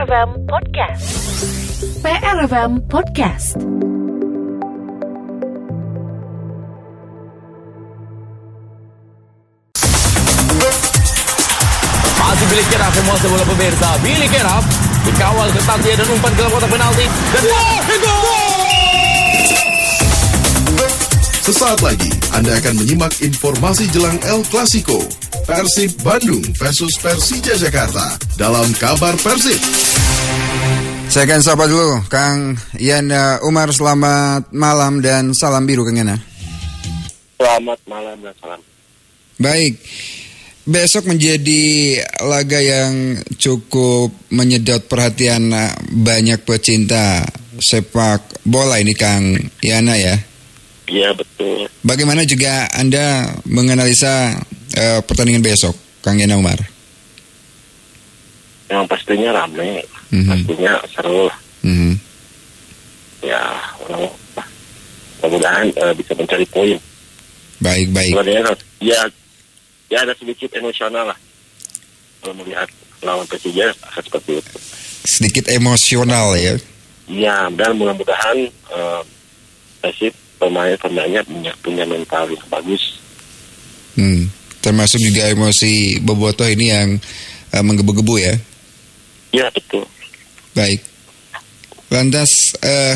PRFM Podcast. PRFM Podcast. Masih bilik kerap semua bola pemirsa. Bilik kerap dikawal ketat dia dan umpan ke kotak penalti dan gol! Sesaat lagi Anda akan menyimak informasi jelang El Clasico Persib Bandung versus Persija Jakarta dalam kabar Persib. Saya akan sapa dulu Kang Ian uh, Umar selamat malam dan salam biru Kang Yana. Selamat malam dan salam. Baik. Besok menjadi laga yang cukup menyedot perhatian uh, banyak pecinta sepak bola ini Kang Yana ya. Iya betul. Bagaimana juga Anda menganalisa uh, pertandingan besok, Kang Yana Umar? Yang pastinya ramai, Mhm. pastinya seru lah. Mhm. Ya, mudah-mudahan eh, bisa mencari poin. Baik, baik. Sebenarnya ya, ya ada sedikit emosional lah. Kalau melihat lawan Persija akan seperti itu. Sedikit emosional ya. Iya, dan mudah-mudahan Persib pemain-pemainnya punya, punya mental yang bagus. Hmm. Termasuk juga emosi Bobotoh ini yang uh, menggebu-gebu ya. Iya betul. Baik. Lantas eh,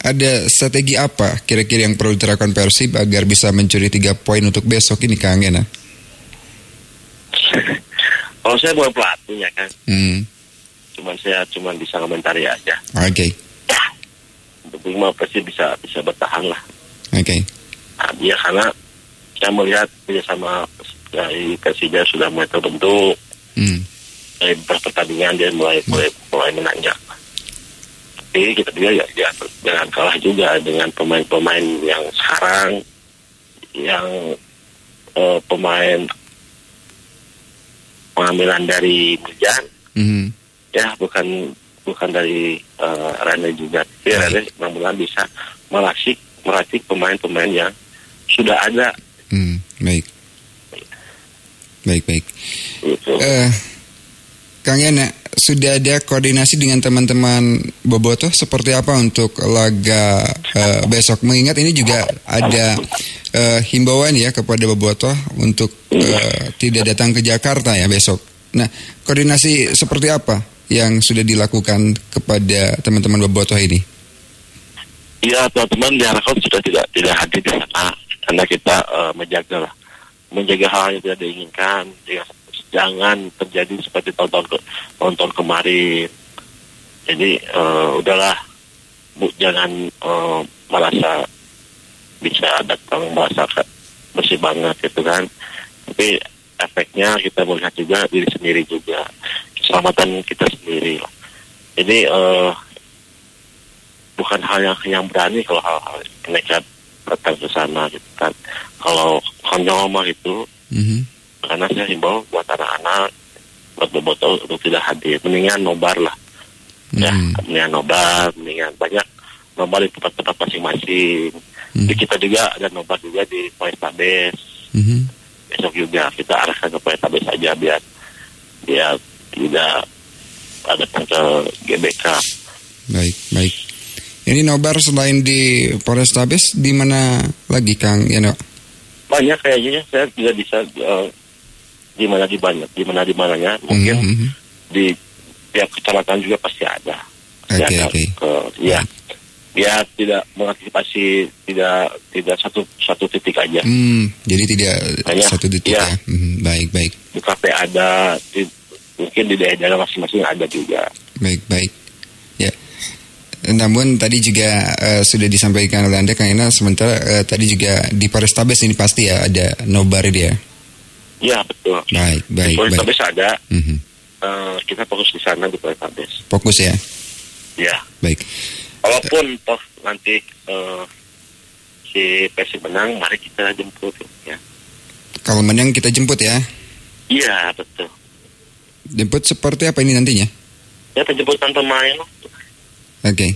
ada strategi apa kira-kira yang perlu diterapkan Persib agar bisa mencuri tiga poin untuk besok ini Kang Gena? Kalau saya bukan pelatihnya kan, Hmm. cuman saya cuman bisa komentari aja. Oke. Untuk lima Persib bisa bisa bertahan lah. Oke. Nah, dia karena saya melihat kerjasama dari Persija sudah mulai terbentuk Hmm. dari pertandingan dia mulai mulai mulai menanjak. Tapi kita juga ya, ya jangan kalah juga dengan pemain-pemain yang sekarang yang eh, pemain pengambilan dari Mijan Mhm. ya bukan bukan dari uh, Rene juga. Tapi. Rene mudah-mudahan bisa meracik meracik pemain-pemain yang sudah ada Hmm. Baik. Baik, baik. Eh, Kang Yana, sudah ada koordinasi dengan teman-teman Bobotoh seperti apa untuk laga eh, besok? Mengingat ini juga ada eh, himbauan ya kepada Bobotoh untuk eh, tidak datang ke Jakarta ya besok. Nah, koordinasi seperti apa yang sudah dilakukan kepada teman-teman Bobotoh ini? Iya teman-teman diharapkan sudah tidak tidak hadir di sana karena kita eh, menjaga menjaga hal yang tidak diinginkan ya, jangan terjadi seperti tahun-tahun ke, kemarin. Jadi eh, udahlah bu jangan eh, merasa bisa datang merasa bersih banget gitu kan. Tapi efeknya kita melihat juga diri sendiri juga. Keselamatan kita sendiri. Lah jadi eh, bukan hal yang yang berani kalau hal-hal nekat datang ke sana gitu kan kalau konyol mah itu Mhm. karena saya himbau buat anak-anak buat botol untuk tidak hadir mendingan nobar lah ya Hmm. mendingan nobar mendingan banyak nobar di tempat-tempat masing-masing Hmm. Jadi kita juga ada nobar juga di Polrestabes Mhm. besok juga kita arahkan ke Polrestabes saja biar biar tidak ada ke GBK Baik, baik. Ini nobar selain di Polrestabes di mana lagi Kang Yana? banyak kayaknya saya tidak bisa eh, di mana di banyak di mana di mananya mungkin Mhm. di tiap kecamatan juga pasti ada pasti Oke, ada oke. ke- ya ya tidak mengantisipasi tidak tidak satu satu titik aja Hmm, jadi tidak Hanya, satu detik iya. ya. Mhm, baik, baik, di kafe ada di, mungkin di daerah masing-masing ada juga baik, baik. Ya. Namun tadi juga eh, sudah disampaikan oleh Anda Kang Ena sementara eh, tadi juga di Polrestabes ini pasti ya ada nobar dia. ya betul Baik, baik, di baik. Polrestabes ada Mhm. eh, kita fokus di sana di Polrestabes Fokus ya. ya Baik. walaupun toh nanti eh, si Persib menang mari kita jemput ya Kalau menang kita jemput ya. iya betul Jemput seperti apa ini nantinya? ya penjemputan pemain Oke.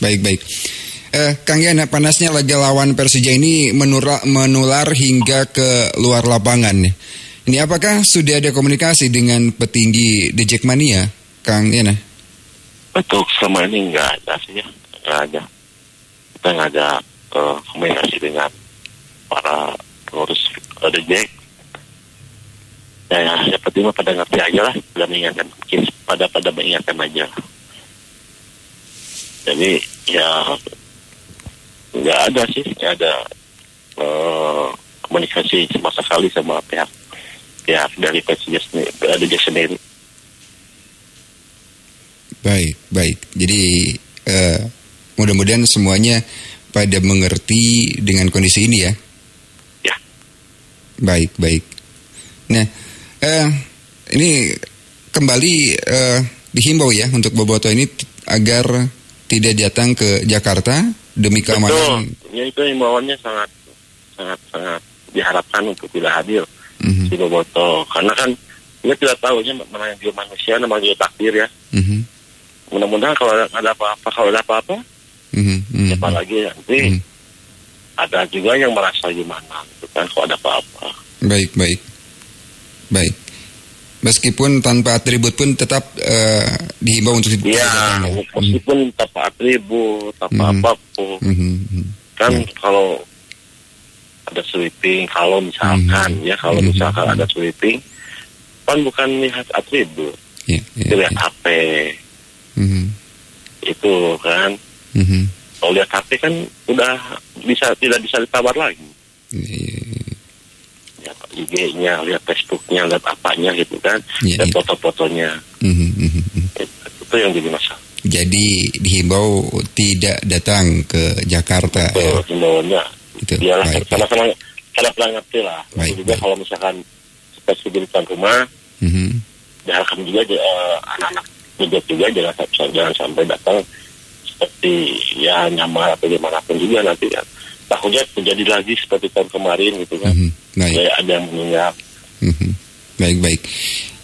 Baik, baik. Eh, Kang Yana, panasnya laga lawan Persija ini menular, menular hingga ke luar lapangan. Ini apakah sudah ada komunikasi dengan petinggi The Jackmania, Kang Yana? Untuk selama ini enggak ada sih ya, enggak ada. Kita enggak ada uh, komunikasi dengan para pengurus uh, The Jack. Ya, ya, pada ngerti aja lah, pada mengingatkan, pada pada mengingatkan aja. Jadi ya nggak ada sih, nggak ada uh, komunikasi sama sekali sama pihak pihak dari Persija sendiri, ada sendiri. Baik, baik. Jadi uh, mudah-mudahan semuanya pada mengerti dengan kondisi ini ya. Ya. Baik, baik. Nah, uh, ini kembali uh, dihimbau ya untuk Boboto ini agar tidak datang ke Jakarta demi keamanan. Betul. Ya itu himbauannya sangat sangat sangat diharapkan untuk tidak hadir mm-hmm. si Boboto karena kan kita tidak tahu ya namanya juga manusia namanya juga takdir ya. Mm-hmm. Mudah-mudahan kalau ada apa-apa kalau ada apa-apa mm-hmm. siapa lagi nanti mm-hmm. ada juga yang merasa gimana gitu kan kalau ada apa-apa. Baik baik baik. Meskipun tanpa atribut pun tetap uh, dihimbau untuk Iya, meskipun hmm. tanpa atribut, tanpa hmm. apa pun. Hmm. Kan ya. kalau ada sweeping, kalau misalkan hmm. ya, kalau hmm. misalkan ada sweeping, kan bukan lihat atribut, ya, ya, lihat ya. HP. Hmm. Itu kan. Hmm. Kalau lihat HP kan udah bisa tidak bisa ditawar lagi. Ya, ya lihat IG-nya, lihat Facebook-nya, lihat apanya gitu kan, yeah, lihat yeah. foto-fotonya. Mm-hmm. Itu, itu yang jadi masalah. Jadi dihimbau tidak datang ke Jakarta. Betul, ya. himbauannya. Itu. Biarlah sama-sama karena pernah ngerti lah. Baik, juga baik. kalau misalkan spesibilitas rumah, mm-hmm. diharapkan juga uh, anak-anak hidup juga jangan, jangan sampai datang seperti ya nyamar atau gimana pun juga nanti kan takutnya terjadi lagi seperti tahun kemarin gitu kan. Mm -hmm. Baik. Kayak ada yang meninggal. Mm -hmm. Baik baik.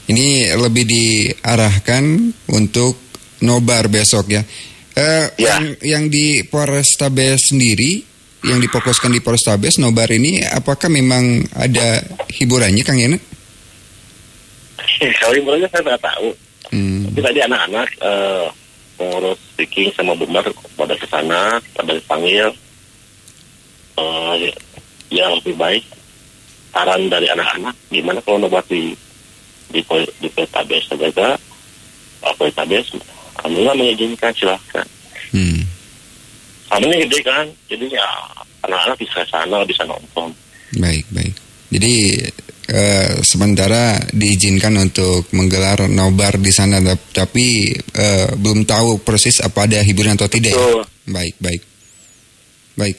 Ini lebih diarahkan untuk nobar besok ya. Uh, ya. Yang, yang di Polrestabes sendiri, yang difokuskan di Polrestabes nobar ini, apakah memang ada hiburannya, Kang Yana? Kalau hiburannya saya nggak tahu. Hmm. Tapi tadi anak-anak uh, pengurus speaking sama Bumar pada ke sana, pada dipanggil uh, yang lebih baik. Saran dari anak-anak gimana kalau nobat di di di saja? Apa PTBS alhamdulillah mengizinkan silahkan. Hmm. Kami gede kan jadi ya anak-anak bisa sana bisa nonton. Baik baik. Jadi uh, sementara diizinkan untuk menggelar nobar di sana tapi uh, belum tahu persis apa ada hiburan atau tidak ya? baik baik baik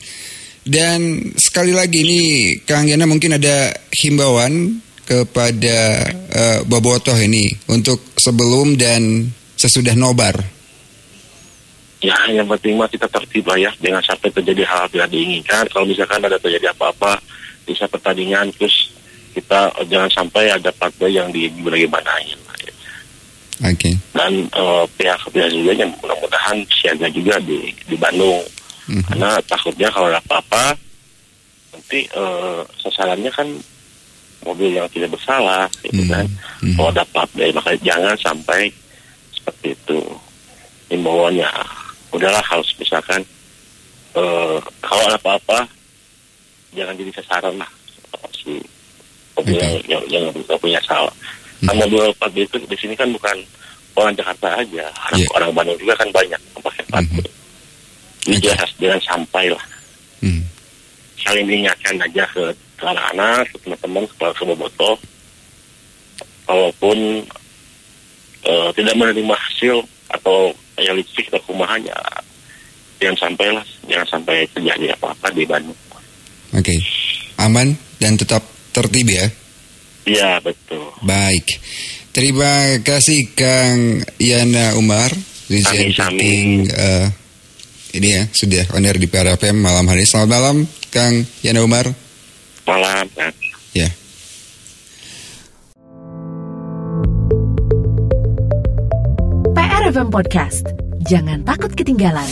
dan sekali lagi ini Kang Yana mungkin ada himbauan kepada uh, Bobotoh ini untuk sebelum dan sesudah nobar. Ya, yang penting mah kita tertib lah ya, jangan sampai terjadi hal yang tidak diinginkan. Kalau misalkan ada terjadi apa-apa bisa pertandingan, terus kita uh, jangan sampai ada partai yang di manain. Oke. Okay. Dan uh, pihak-pihak juga yang mudah-mudahan siaga juga di di Bandung hmm Karena takutnya kalau ada apa-apa nanti uh, sasarannya kan mobil yang tidak bersalah, gitu mm-hmm. kan. Mm-hmm. Kalau ada apa-apa, ya, makanya jangan sampai seperti itu. Himbauannya, udahlah harus misalkan uh, kalau ada apa-apa jangan jadi sasaran lah si okay. yang, yang, yang punya salah. Mm-hmm. Nah, mobil plat itu di sini kan bukan orang Jakarta aja, orang, yeah. orang Bandung juga kan banyak yang pakai plat. Mm-hmm jelas jangan sampai lah hmm. saling diingatkan aja ke, anak-anak ke teman-teman ke boboto kalaupun uh, tidak menerima hasil atau kayak listrik ke rumahnya jangan sampai lah jangan sampai terjadi apa-apa di Bandung oke okay. aman dan tetap tertib ya iya betul baik terima kasih Kang Yana Umar Dirjen Marketing uh, ini ya sudah on air di PRFM malam hari. Selamat malam Kang Yana Umar. Malam. Ya. PRFM Podcast. Jangan takut ketinggalan.